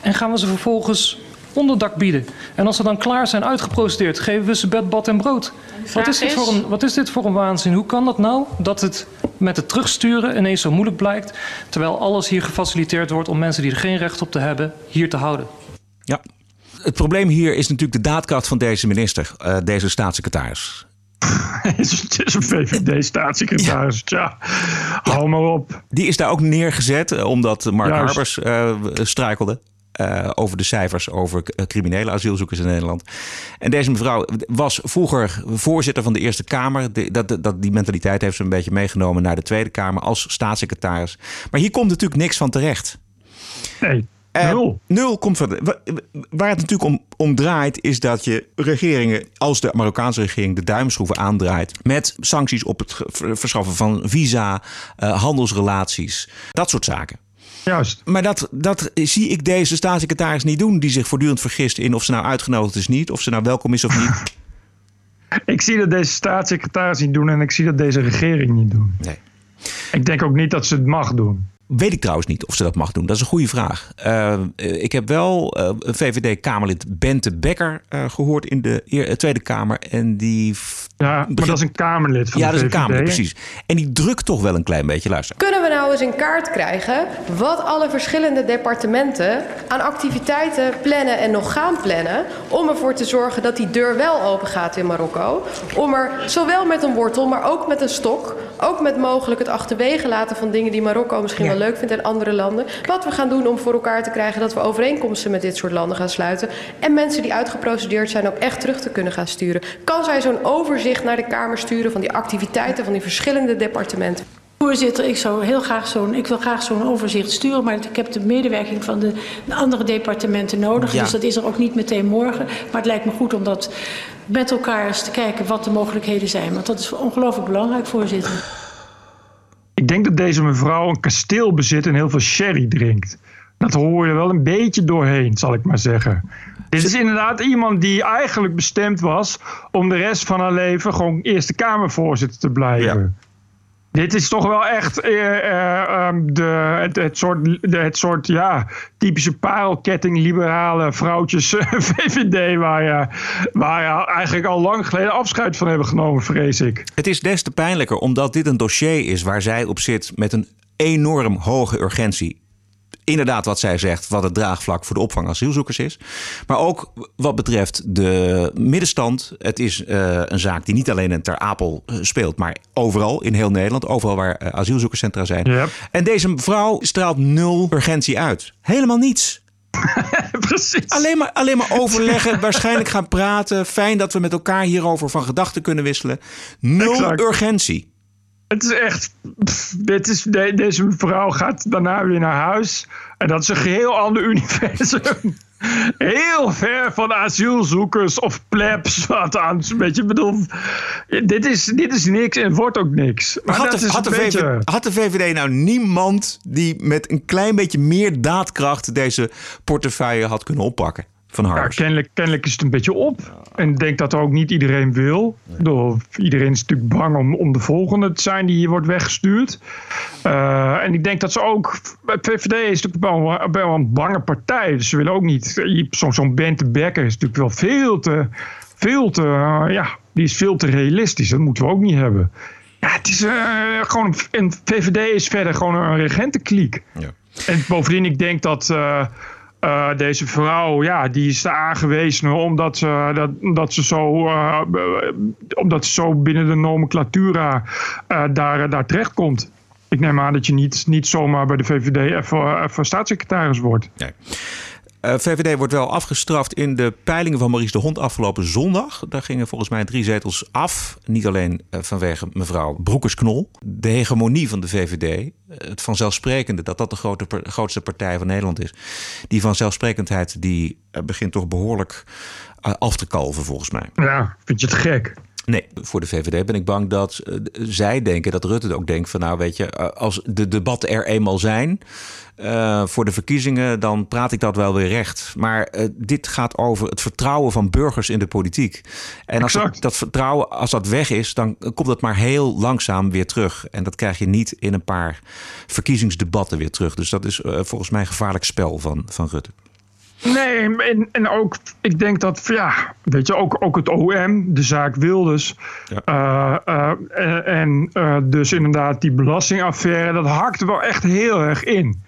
En gaan we ze vervolgens onderdak bieden. En als ze dan klaar zijn uitgeprocedeerd, geven we ze bed, bad en brood. Wat is, dit voor een, wat is dit voor een waanzin? Hoe kan dat nou dat het met het terugsturen ineens zo moeilijk blijkt, terwijl alles hier gefaciliteerd wordt om mensen die er geen recht op te hebben, hier te houden? Ja. Het probleem hier is natuurlijk de daadkracht van deze minister, uh, deze staatssecretaris. het is een VVD-staatssecretaris. Ja. ja, hou maar op. Die is daar ook neergezet omdat Mark Juist. Harbers uh, struikelde. Uh, over de cijfers over criminele asielzoekers in Nederland. En deze mevrouw was vroeger voorzitter van de Eerste Kamer. De, dat, dat, die mentaliteit heeft ze een beetje meegenomen naar de Tweede Kamer als staatssecretaris. Maar hier komt natuurlijk niks van terecht. Nee. Nul. Uh, nul komt van. Waar het natuurlijk om, om draait, is dat je regeringen, als de Marokkaanse regering de duimschroeven aandraait. met sancties op het verschaffen van visa, uh, handelsrelaties, dat soort zaken. Juist. Maar dat, dat zie ik deze staatssecretaris niet doen, die zich voortdurend vergist in of ze nou uitgenodigd is niet, of ze nou welkom is of niet. ik zie dat deze staatssecretaris niet doen en ik zie dat deze regering niet doen. Nee. Ik denk ook niet dat ze het mag doen. Weet ik trouwens niet of ze dat mag doen. Dat is een goede vraag. Uh, ik heb wel uh, VVD-Kamerlid Bente Becker uh, gehoord in de Tweede Kamer. En die. Ja, maar dat is een Kamerlid van ja, de dat is VVD. een Kamerlid, precies. En die drukt toch wel een klein beetje. Luister. Kunnen we nou eens in kaart krijgen wat alle verschillende departementen aan activiteiten plannen en nog gaan plannen. om ervoor te zorgen dat die deur wel open gaat in Marokko? Om er zowel met een wortel, maar ook met een stok. ook met mogelijk het achterwege laten van dingen die Marokko misschien ja. wel leuk vindt en andere landen. Wat we gaan doen om voor elkaar te krijgen dat we overeenkomsten met dit soort landen gaan sluiten. En mensen die uitgeprocedeerd zijn ook echt terug te kunnen gaan sturen. Kan zij zo'n overzicht naar de Kamer sturen van die activiteiten van die verschillende departementen? Voorzitter, ik, zou heel graag zo'n, ik wil graag zo'n overzicht sturen, maar ik heb de medewerking van de, de andere departementen nodig. Ja. Dus dat is er ook niet meteen morgen. Maar het lijkt me goed om dat met elkaar eens te kijken wat de mogelijkheden zijn. Want dat is ongelooflijk belangrijk, voorzitter. Ik denk dat deze mevrouw een kasteel bezit en heel veel sherry drinkt. Dat hoor je wel een beetje doorheen, zal ik maar zeggen. Dit is inderdaad iemand die eigenlijk bestemd was om de rest van haar leven gewoon Eerste Kamervoorzitter te blijven. Ja. Dit is toch wel echt uh, uh, um, de, het, soort, de, het soort ja, typische parelketting liberale vrouwtjes VVD waar je, waar eigenlijk al lang geleden afscheid van hebben genomen, vrees ik. Het is des te pijnlijker omdat dit een dossier is waar zij op zit met een enorm hoge urgentie inderdaad wat zij zegt, wat het draagvlak voor de opvang asielzoekers is. Maar ook wat betreft de middenstand. Het is uh, een zaak die niet alleen in Ter Apel speelt, maar overal in heel Nederland. Overal waar uh, asielzoekerscentra zijn. Yep. En deze vrouw straalt nul urgentie uit. Helemaal niets. Precies. Alleen maar, alleen maar overleggen, waarschijnlijk gaan praten. Fijn dat we met elkaar hierover van gedachten kunnen wisselen. Nul Exact. urgentie. Het is echt. pff, dit is, de- deze mevrouw gaat daarna weer naar huis. En dat is een geheel ander universum. Heel ver van asielzoekers of plebs. Wat aan. Een beetje bedoel. Dit is, dit is niks en wordt ook niks. Maar had, dat de, is had, de een beetje- VVD, had de VVD nou niemand die met een klein beetje meer daadkracht deze portefeuille had kunnen oppakken van Ja, kennelijk, kennelijk is het een beetje op. En ik denk dat ook niet iedereen wil. Iedereen is natuurlijk bang om, om de volgende te zijn die hier wordt weggestuurd. Eh, en ik denk dat ze ook. VVD is natuurlijk wel, wel een bange partij. Dus ze willen ook niet. Zo'n zo'n Bente Bekker is natuurlijk wel veel te. Veel te eh, ja, die is veel te realistisch. Dat moeten we ook niet hebben. Ja, het is eh, gewoon. En VVD is verder gewoon een regentenkliek. En bovendien, ik denk dat. Eh, deze vrouw, ja, die is er aangewezen omdat ze, dat, omdat ze, zo, eh, omdat ze zo binnen de nomenclatura eh, daar, daar terecht komt. Ik neem aan dat je niet, niet zomaar bij de VVD even staatssecretaris wordt. Eh, VVD wordt wel afgestraft in de peilingen van Maurice de Hond afgelopen zondag. Daar gingen volgens mij drie zetels af. Niet alleen eh, vanwege mevrouw Broekers-Knol. De hegemonie van de VVD, eh, het vanzelfsprekende dat dat de grootste partij van Nederland is. Die vanzelfsprekendheid die begint toch behoorlijk eh, af te kalven volgens mij. Ja, vind je het gek? Nee, voor de VVD ben ik bang dat eh, zij denken, dat Rutte ook denkt van nou weet je, eh, als de debatten er eenmaal zijn eh, voor de verkiezingen, dan praat ik dat wel weer recht. Maar dit gaat over het vertrouwen van burgers in de politiek. En als dat, dat vertrouwen, als dat weg is, dan komt dat maar heel langzaam weer terug. En dat krijg je niet in een paar verkiezingsdebatten weer terug. Dus dat is volgens mij een gevaarlijk spel van, van Rutte. Nee, en, en ook, ik denk dat, ja, weet je, ook, ook het OM, de zaak Wilders. eh, eh, en en, eh, dus inderdaad die belastingaffaire, dat hakt wel echt heel erg in.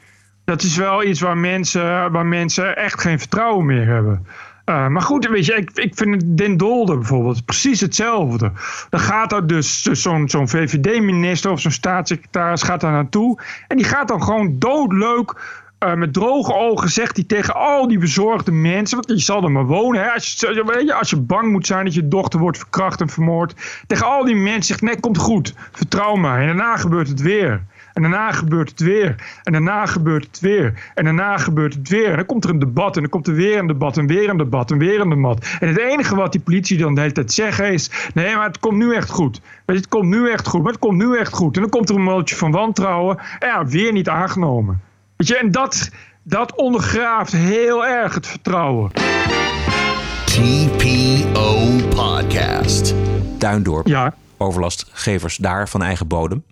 Dat is wel iets waar mensen, waar mensen echt geen vertrouwen meer hebben. Maar goed, weet je, ik, ik vind het Den Dolder bijvoorbeeld precies hetzelfde. Dan gaat er dus dus zo'n zo'n VVD-minister of zo'n staatssecretaris gaat daar naartoe. En die gaat dan gewoon doodleuk eh, met droge ogen zegt hij tegen al die bezorgde mensen. Want je zal er maar wonen. Hè? Als, je, weet je, als je bang moet zijn dat je dochter wordt verkracht en vermoord. Tegen al die mensen zegt: nee, komt goed. Vertrouw mij. En daarna gebeurt het weer. En daarna gebeurt het weer. En daarna gebeurt het weer. En daarna gebeurt het weer. En dan komt er een debat. En dan komt er weer een debat. En weer een debat. En weer een debat. En het enige wat die politie dan de hele tijd zeggen is: nee, maar het komt nu echt goed. Het komt nu echt goed. Maar het komt nu echt goed. En dan komt er een mootje van wantrouwen. En ja, weer niet aangenomen. Weet je, en dat, dat ondergraaft heel erg het vertrouwen. TPO Podcast. Duindorp. Ja. Overlastgevers daar van eigen bodem.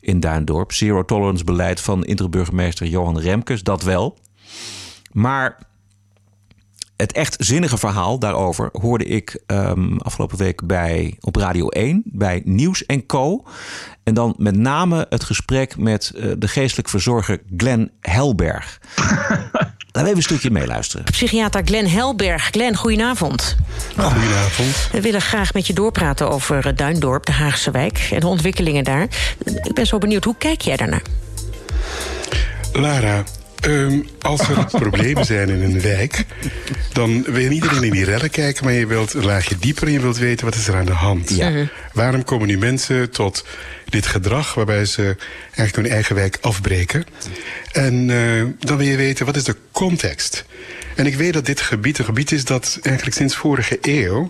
In Duindorp. Zero tolerance beleid van interburgemeester Johan Remkes, dat wel. Maar het echt zinnige verhaal daarover hoorde ik ehm, afgelopen week bij, op Radio 1 bij Nieuws en Co. En dan met name het gesprek met eh, de geestelijk verzorger Glenn Helberg. Laten we even een stukje meeluisteren. Psychiater Glenn Helberg. Glenn, goedenavond. Goedenavond. We willen graag met je doorpraten over eh, Duindorp, de Haagse wijk... en de ontwikkelingen daar. Ik ben zo benieuwd, hoe kijk jij daarnaar? Lara, ehm, als er problemen zijn in een wijk, dan wil je niet alleen in die rellen kijken, maar je wilt een laagje dieper en je wilt weten wat is er aan de hand. Ja. Waarom komen nu mensen tot dit gedrag waarbij ze eigenlijk hun eigen wijk afbreken? En eh, dan wil je weten wat is de context. En ik weet dat dit gebied een gebied is dat eigenlijk sinds vorige eeuw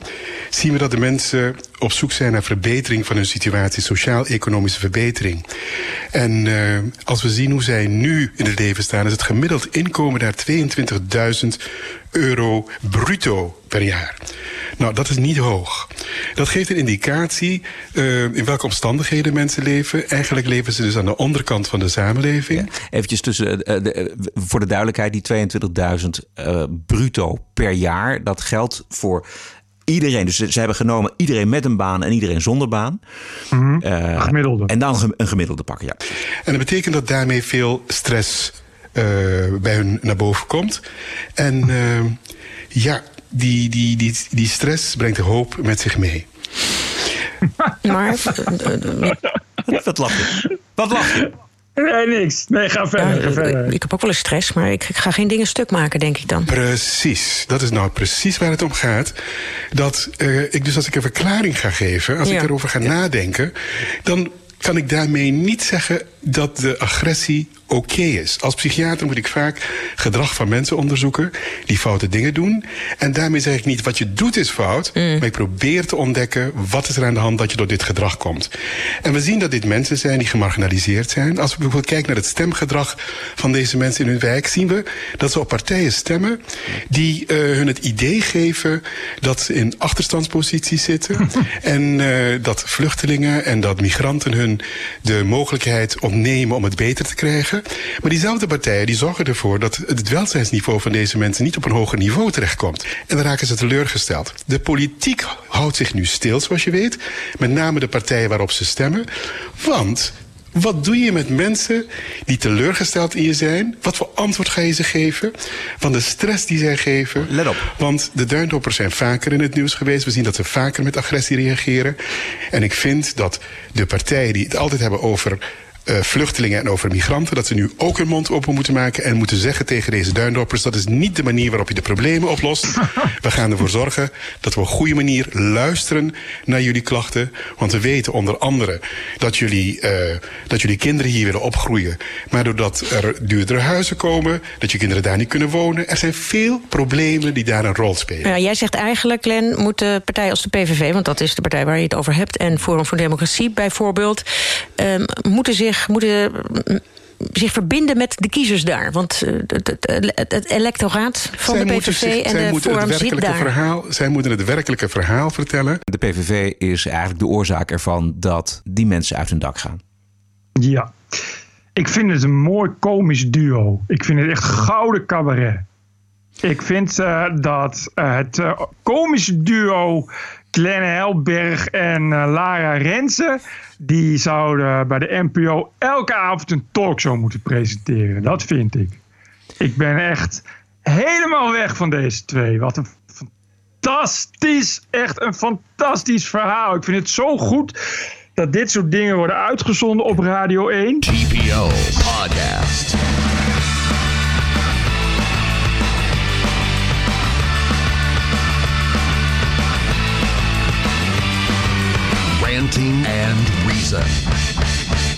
zien we dat de mensen op zoek zijn naar verbetering van hun situatie, sociaal-economische verbetering. En uh, als we zien hoe zij nu in het leven staan, is het gemiddeld inkomen daar 22.000 euro bruto per jaar. Nou, dat is niet hoog. Dat geeft een indicatie uh, in welke omstandigheden mensen leven. Eigenlijk leven ze dus aan de onderkant van de samenleving. Ja, eventjes tussen, de, voor de duidelijkheid, die 22.000 uh, bruto per jaar, dat geldt voor iedereen. Dus ze hebben genomen iedereen met een baan en iedereen zonder baan. Mm -hmm. gemiddelde. En dan een gemiddelde pakken, ja. En dat betekent dat daarmee veel stress uh, bij hun naar boven komt. En uh, ja, die, die, die, die stress brengt de hoop met zich mee. Maar. Wat lach je? Wat lach je? Nee, niks. Nee, ga verder. ga verder. Ik heb ook wel eens stress, maar ik, ik ga geen dingen stuk maken, denk ik dan. Precies, dat is nou precies waar het om gaat. Dat eh, ik dus als ik een verklaring ga geven, als Ja. ik erover ga nadenken, dan kan ik daarmee niet zeggen dat de agressie oké is. Als psychiater moet ik vaak gedrag van mensen onderzoeken die foute dingen doen. En daarmee zeg ik niet wat je doet is fout, maar ik probeer te ontdekken wat is er aan de hand dat je door dit gedrag komt. En we zien dat dit mensen zijn die gemarginaliseerd zijn. Als we bijvoorbeeld kijken naar het stemgedrag van deze mensen in hun wijk, zien we dat ze op partijen stemmen die eh, hun het idee geven dat ze in achterstandsposities zitten. en eh, dat vluchtelingen en dat migranten hun de mogelijkheid ontnemen om het beter te krijgen. Maar diezelfde partijen die zorgen ervoor dat het welzijnsniveau van deze mensen niet op een hoger niveau terechtkomt. En dan raken ze teleurgesteld. De politiek houdt zich nu stil, zoals je weet. Met name de partijen waarop ze stemmen. Want wat doe je met mensen die teleurgesteld in je zijn? Wat voor antwoord ga je ze geven? Van de stress die zij geven. Let op. Want de duindoppers zijn vaker in het nieuws geweest. We zien dat ze vaker met agressie reageren. En ik vind dat de partijen die het altijd hebben over eh, vluchtelingen en over migranten... dat ze nu ook hun mond open moeten maken en moeten zeggen tegen deze duindoppers... dat is niet de manier waarop je de problemen oplost. We gaan ervoor zorgen dat we op een goede manier luisteren naar jullie klachten. Want we weten onder andere dat jullie, eh, dat jullie kinderen hier willen opgroeien. Maar doordat er duurdere huizen komen, dat je kinderen daar niet kunnen wonen... er zijn veel problemen die daar een rol spelen. Ja, jij zegt eigenlijk, Len, moeten partijen als de PVV... want dat is de partij waar je het over hebt... en Forum voor Democratie bijvoorbeeld... ehm, moeten, zich, moeten mm, zich verbinden met de kiezers daar. Want eh, het, het, het- het electoraat van Zij de PVV zich- en de moeten het Forum zit werkelijke daar. Verhaal, zij moeten het werkelijke verhaal vertellen. De PVV is eigenlijk de oorzaak ervan dat die mensen uit hun dak gaan. Ja. Ik vind het een mooi komisch duo. Ik vind het echt gouden cabaret. Ik vind eh, dat eh, het eh, komische duo Glenn Helberg en eh, Lara Rensen... die zouden bij de NPO elke avond een talkshow moeten presenteren. Dat vind ik. Ik ben echt helemaal weg van deze twee. Wat een fantastisch, echt een fantastisch verhaal. Ik vind het zo goed dat dit soort dingen worden uitgezonden op Radio 1. TPO Podcast. And Reason.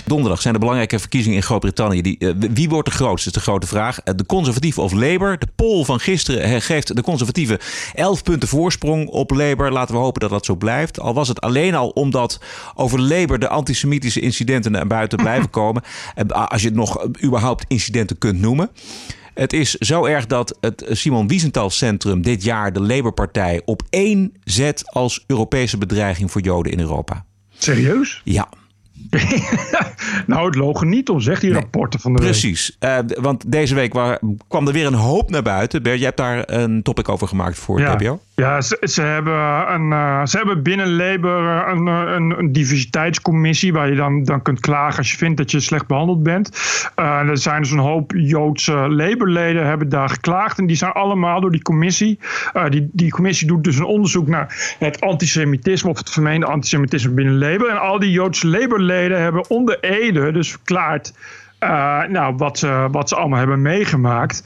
Donderdag zijn de belangrijke verkiezingen in Groot-Brittannië. Die, eh, wie wordt de grootste, is de grote vraag. Eh, de conservatieven of Labour? De poll van gisteren eh, geeft de conservatieven 11 punten voorsprong op Labour. Laten we hopen dat dat zo blijft. Al was het alleen al omdat over Labour de antisemitische incidenten naar buiten blijven komen. Als je het nog überhaupt incidenten kunt noemen. Het is zo erg dat het Simon Wiesenthal Centrum dit jaar de Labour-partij op één zet als Europese bedreiging voor Joden in Europa. Serieus? Ja. nou, het logen niet om, zegt die rapporten van de week. Precies. Eh, want deze week waar, kwam er weer een hoop naar buiten. Bert, jij hebt daar een topic over gemaakt voor Ja, TPO. Ja ze, ze, hebben een, eh, ze hebben binnen Labour eh, een, eh, een, een diversiteitscommissie waar je dan, dan kunt klagen als je vindt dat je slecht behandeld bent. Er zijn dus een hoop Joodse Labour-leden hebben daar geklaagd en die zijn allemaal door die commissie. die, die commissie doet dus een onderzoek naar het antisemitisme of het vermeende antisemitisme binnen Labour. En al die Joodse Labour-leden hebben onder Ede dus verklaard nou, wat, ze, wat ze allemaal hebben meegemaakt.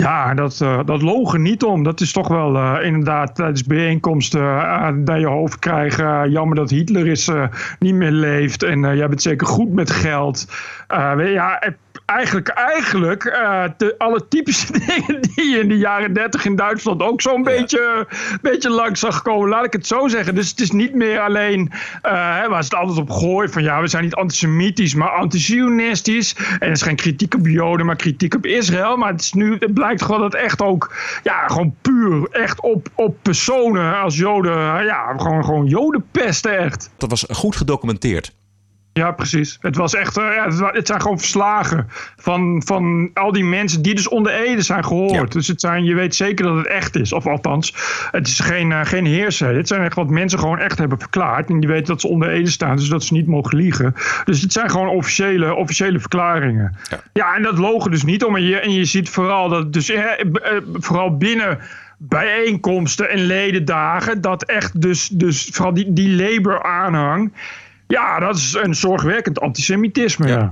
Ja, dat, eh, dat logen niet om. Dat is toch wel eh, inderdaad tijdens bijeenkomsten uh, je hoofd krijgen. Uh, jammer dat Hitler is, uh, niet meer leeft. En uh, jij bent zeker goed met geld. Uh, ja, eigenlijk, eigenlijk de, alle typische dingen die je in de jaren dertig in Duitsland ook zo'n ja. beetje, beetje langs zag komen. Laat ik het zo zeggen. Dus het is niet meer alleen uh, waar ze het altijd op gooien van ja, we zijn niet antisemitisch, maar antizionistisch. En het is geen kritiek op Joden, maar kritiek op Israël. Maar het, is nu, het blijkt gewoon dat echt ook, ja, gewoon puur echt op, op personen als Joden, ja, gewoon, gewoon Joden pesten echt. Dat was goed gedocumenteerd. Ja, precies. Het was echt, uh, ja, het, zijn gewoon verslagen van, van al die mensen die dus onder Ede zijn gehoord. Ja. Dus het zijn, je weet zeker dat het echt is. Of althans, het is geen, uh, geen heerser. Het zijn echt wat mensen gewoon echt hebben verklaard. En die weten dat ze onder Ede staan, dus dat ze niet mogen liegen. Dus het zijn gewoon officiële, officiële verklaringen. Ja. ja, en dat logen dus niet om. En je, en je ziet vooral dat, dus uh, vooral binnen bijeenkomsten en ledendagen, dat echt dus, dus vooral die, die Labour-aanhang. Ja, dat is een zorgwekkend antisemitisme. Ja.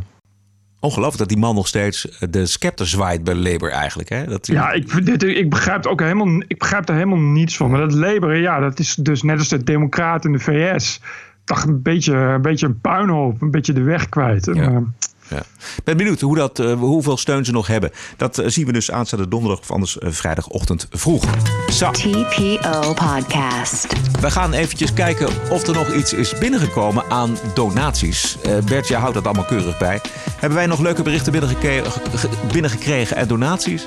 Ongelooflijk dat die man nog steeds eh, de scepter zwaait bij Labour eigenlijk. Hè? Dat, Ja, ik, dit, ik, begrijp er ook helemaal, ik begrijp er helemaal niets van. Maar dat Labour, ja, dat is dus net als de Democraten in de VS. Toch een beetje, een beetje een puinhoop, een beetje de weg kwijt. En, Ja. Ja. Ik ben benieuwd hoe dat, eh, hoeveel steun ze nog hebben. Dat eh, zien we dus aanstaande donderdag of anders eh, vrijdagochtend vroeg. Zo, TPO Podcast. we gaan eventjes kijken of er nog iets is binnengekomen aan donaties. Bert, jij houdt dat allemaal keurig bij. Hebben wij nog leuke berichten ge- binnengekregen en donaties?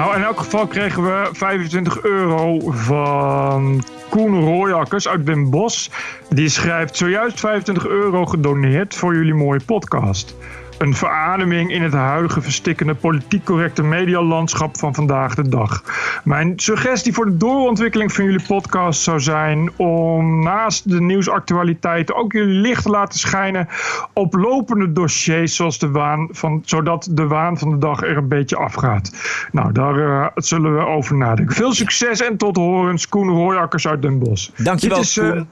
Nou, in elk geval kregen we 25 euro van Koen Rooijakkers uit Den Bosch. Die schrijft zojuist 25 euro gedoneerd voor jullie mooie podcast. Een verademing in het huidige verstikkende politiek correcte medialandschap van vandaag de dag. Mijn suggestie voor de doorontwikkeling van jullie podcast zou zijn om naast de nieuwsactualiteiten ook jullie licht te laten schijnen op lopende dossiers zoals de waan van, zodat de waan van de dag er een beetje afgaat. Nou, daar eh, zullen we over nadenken. Veel succes en tot horens, Koen Rooijakkers uit Den Bosch. Dankjewel, Dit is eh, Koen.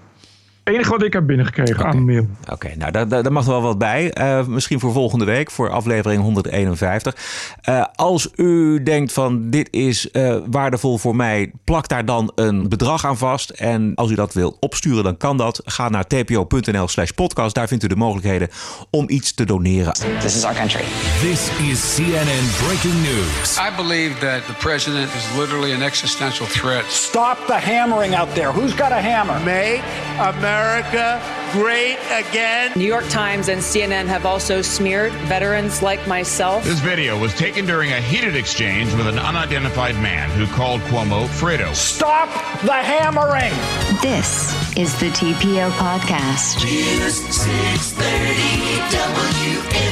Het enige wat ik heb binnengekregen aan de mail. Oké, nou daar, daar, mag er wel wat bij. Eh, misschien voor volgende week, voor aflevering 151. Eh, als u denkt van dit is eh, waardevol voor mij, plak daar dan een bedrag aan vast. En als u dat wilt opsturen, dan kan dat. Ga naar tpo.nl slash podcast. Daar vindt u de mogelijkheden om iets te doneren. This is our country. This is CNN breaking news. I believe that the president is literally an existential threat. Stop the hammering out there. Who's got a hammer? Make America great again. New York Times and CNN have also smeared veterans like myself. This video was taken during a heated exchange with an unidentified man who called Cuomo Fredo. Stop the hammering. This is the TPO Podcast. News 630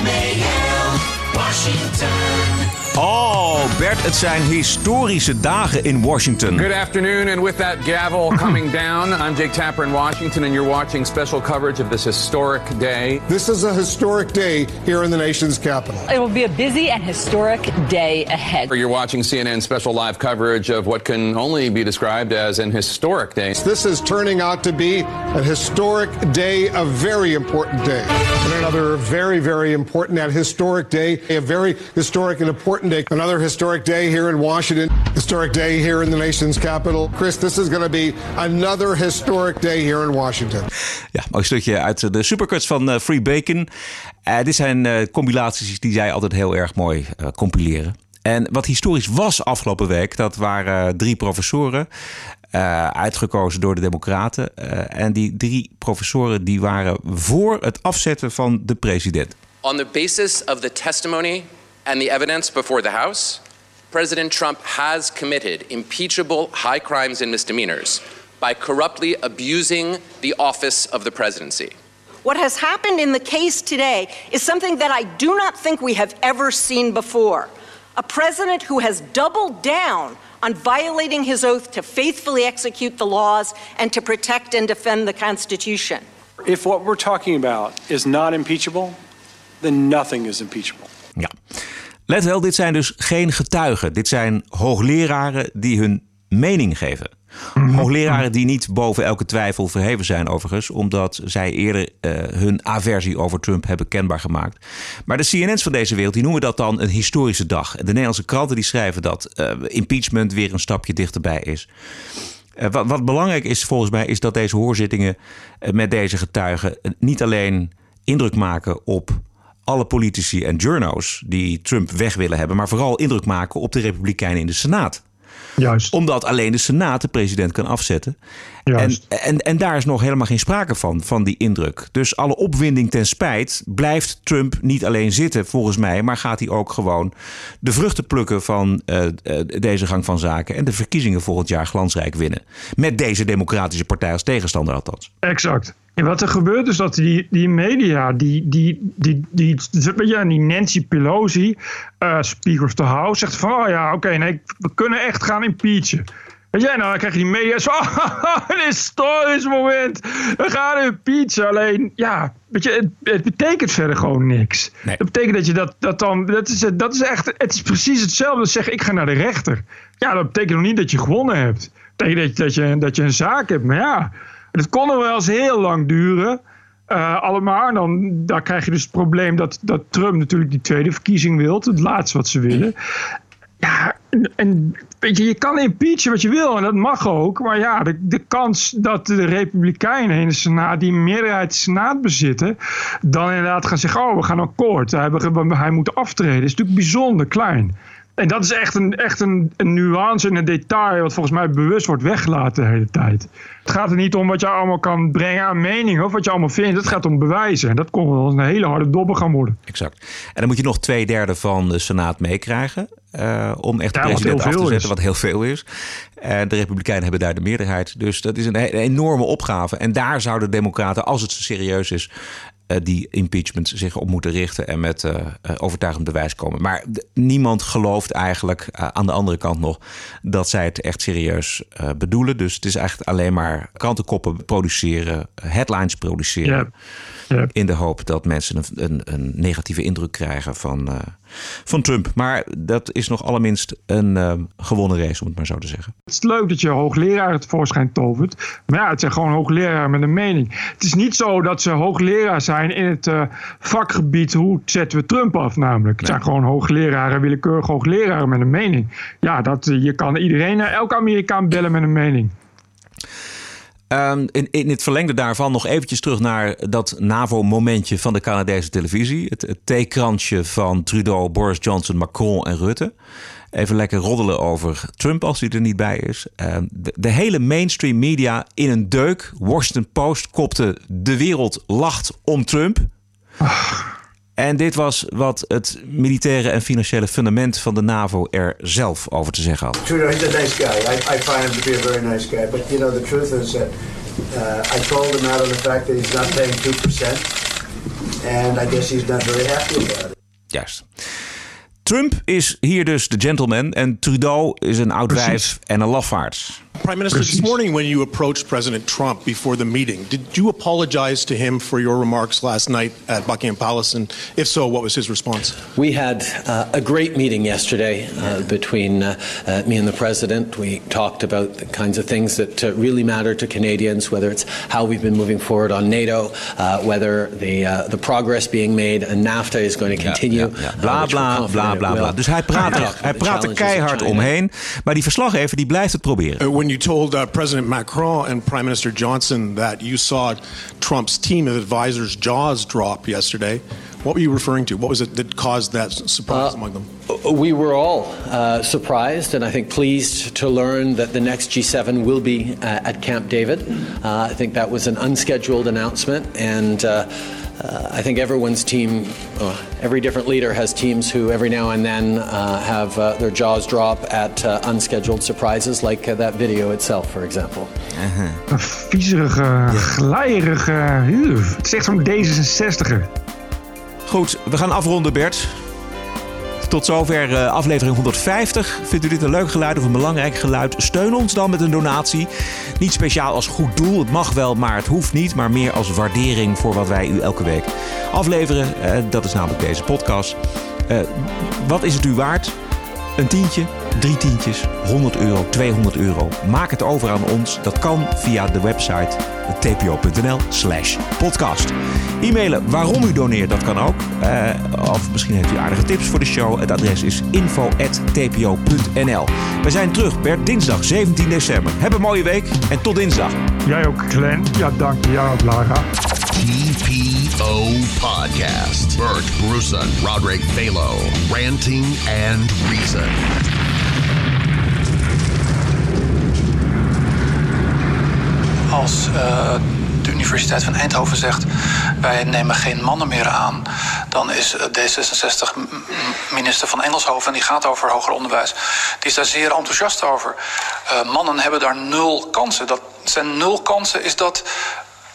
WMAL, Washington. Oh, Bert, het zijn historische dagen in Washington. Good afternoon, and with that gavel coming down, I'm Jake Tapper in Washington, and you're watching special coverage of this historic day. This is a historic day here in the nation's capital. It will be a busy and historic day ahead. You're watching CNN special live coverage of what can only be described as an historic day. This is turning out to be a historic day, a very important day. And another very, very important and historic day, a very historic and important day. Another historic day here in Washington, historic day here in the nation's capital. Chris, this is going to be another historic day here in Washington. Ja, mooi stukje uit de supercuts van eh, Free Bacon. Eh, dit zijn eh, compilaties die zij altijd heel erg mooi eh, compileren. En wat historisch was afgelopen week, dat waren eh, drie professoren. eh, uitgekozen door de Democraten. Eh, en die drie professoren die waren voor het afzetten van de president. On the basis of the testimony and the evidence before the House, President Trump has committed impeachable high crimes and misdemeanors by corruptly abusing the office of the presidency. What has happened in the case today is something that I do not think we have ever seen before. A president who has doubled down on violating his oath to faithfully execute the laws and to protect and defend the Constitution. If what we're talking about is not impeachable, then nothing is impeachable. Ja. Let wel, dit zijn dus geen getuigen. Dit zijn hoogleraren die hun mening geven. Hoogleraren die niet boven elke twijfel verheven zijn, overigens, omdat zij eerder eh, hun aversie over Trump hebben kenbaar gemaakt. Maar de CNN's van deze wereld die noemen dat dan een historische dag. De Nederlandse kranten die schrijven dat eh, impeachment weer een stapje dichterbij is. Eh, wat, wat belangrijk is volgens mij, is dat deze hoorzittingen met deze getuigen niet alleen indruk maken op alle politici en journo's die Trump weg willen hebben, maar vooral indruk maken op de Republikeinen in de Senaat. Juist. Omdat alleen de Senaat de president kan afzetten. En, en, en daar is nog helemaal geen sprake van, van die indruk. Dus alle opwinding ten spijt blijft Trump niet alleen zitten, volgens mij, maar gaat hij ook gewoon de vruchten plukken van eh, eh, deze gang van zaken en de verkiezingen volgend jaar glansrijk winnen. Met deze Democratische Partij als tegenstander althans. Exact. En wat er gebeurt is dat die, die media, die, die, die, die, je, die Nancy Pelosi, eh, Speaker of the House, zegt van, oh ja, oké, nee, we kunnen echt gaan impeachen. Weet je, en dan krijg je die media zo, een historisch moment, we gaan impeachen. Alleen, ja, weet je, het, het betekent verder gewoon niks. Dat betekent dat je dat, dat dan, dat is, dat is echt, het is precies hetzelfde als zeggen, ik ga naar de rechter. Ja, dat betekent nog niet dat je gewonnen hebt. Dat betekent dat je, dat je, dat je een zaak hebt, maar ja... Het kon nog wel eens heel lang duren. uh, allemaal. En dan daar krijg je dus het probleem dat, dat Trump natuurlijk die tweede verkiezing wil. Het laatste wat ze willen. Ja, en, en weet je, je kan impeachen wat je wil en dat mag ook. Maar ja, de, de kans dat de Republikeinen in de Senaat, die meerderheid de Senaat bezitten, dan inderdaad gaan zeggen: Oh, we gaan akkoord. Hij, hij moet aftreden, is natuurlijk bijzonder klein. En dat is echt een, echt een, een nuance en een detail wat volgens mij bewust wordt weggelaten de hele tijd. Het gaat er niet om wat je allemaal kan brengen aan mening of wat je allemaal vindt. Het gaat om bewijzen. En dat kon wel een hele harde dobber gaan worden. Exact. En dan moet je nog twee derde van de Senaat meekrijgen. Uh, om echt de ja, president af te zetten, is. wat heel veel is. En uh, de Republikeinen hebben daar de meerderheid. Dus dat is een, een enorme opgave. En daar zouden de Democraten, als het serieus is, die impeachment zich op moeten richten en met uh, overtuigend bewijs komen. Maar niemand gelooft eigenlijk aan de andere kant nog dat zij het echt serieus bedoelen. Dus het is eigenlijk alleen maar krantenkoppen produceren, headlines produceren. Ja. Ja. In de hoop dat mensen een, een, een negatieve indruk krijgen van, uh, van Trump. Maar dat is nog allerminst een uh, gewonnen race, om het maar zo te zeggen. Het is leuk dat je hoogleraar het voorschijn tovert. Maar ja, het zijn gewoon hoogleraren met een mening. Het is niet zo dat ze hoogleraar zijn in het uh, vakgebied hoe zetten we Trump af namelijk. Het zijn gewoon hoogleraren, willekeurig hoogleraren met een mening. Ja, dat, je kan iedereen, elke Amerikaan bellen met een mening. Um, in, in het verlengde daarvan nog eventjes terug naar dat NAVO-momentje van de Canadese televisie. Het, het theekransje van Trudeau, Boris Johnson, Macron en Rutte. Even lekker roddelen over Trump als hij er niet bij is. De, de, hele mainstream media in een deuk. Washington Post kopte de wereld lacht om Trump. En dit was wat het militaire en financiële fundament van de NAVO er zelf over te zeggen had. Trudeau, he's a nice guy. I, I find him to be a very nice guy. But you know, the truth is that uh, I called him out on the fact that he's not paying 2%. And I guess he's not very happy about it. Juist. Trump is hier dus de gentleman en Trudeau is een oud wijf en een lafaard. Prime Minister, this morning when you approached President Trump before the meeting, did you apologize to him for your remarks last night at Buckingham Palace? And if so, what was his response? We had uh, a great meeting yesterday uh, between uh, uh me and the President. We talked about the kinds of things that uh, really matter to Canadians, whether it's how we've been moving forward on NATO, uh, whether the, the progress being made and NAFTA is going to continue. Ja, ja, ja. Bla, bla, bla, bla, bla. Dus hij praat er, hij praat er keihard omheen. Maar die verslaggever die blijft het proberen. When you told uh, President Macron and Prime Minister Johnson that you saw Trump's team of advisors' jaws drop yesterday, what were you referring to? What was it that caused that surprise uh, among them? We were all uh, surprised and I think pleased to learn that the next G7 will be uh, at Camp David. Uh, I think that was an unscheduled announcement and uh, I think everyone's team, uh, every different leader has teams who every now and then uh, have uh, their jaws drop at uh, unscheduled surprises, like uh, that video itself, for example. -huh. Een viezerige, ja. glijrige, het is echt zo'n D66er. Goed, we gaan afronden, Bert. Tot zover uh, aflevering 150. Vindt u dit een leuk geluid of een belangrijk geluid? Steun ons dan met een donatie. Niet speciaal als goed doel, het mag wel, maar het hoeft niet. Maar meer als waardering voor wat wij u elke week afleveren. Uh, dat is namelijk deze podcast. Uh, wat is het u waard? Een tientje, drie tientjes, 100 euro, 200 euro. Maak het over aan ons. Dat kan via de website tpo.nl slash podcast. E-mailen waarom u doneert, dat kan ook. Uh, of misschien heeft u aardige tips voor de show. Het adres is info.tpo.nl We zijn terug per dinsdag 17 december. Heb een mooie week en tot dinsdag. Jij ook, Glenn. Ja, dank je. Ja, Lara. TPO Podcast. Bert Brussen, Roderick Balo. Ranting and Reason. Als uh, de Universiteit van Eindhoven zegt: wij nemen geen mannen meer aan, dan is D66-minister van Engelshoven, en die gaat over hoger onderwijs, die is daar zeer enthousiast over. Uh, mannen hebben daar nul kansen. Dat zijn nul kansen, is dat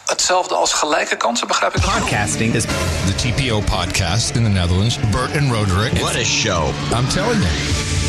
hetzelfde als gelijke kansen, begrijp ik dat? Podcasting is the TPO podcast in the Netherlands. Bert and Roderick. What a show. I'm telling you.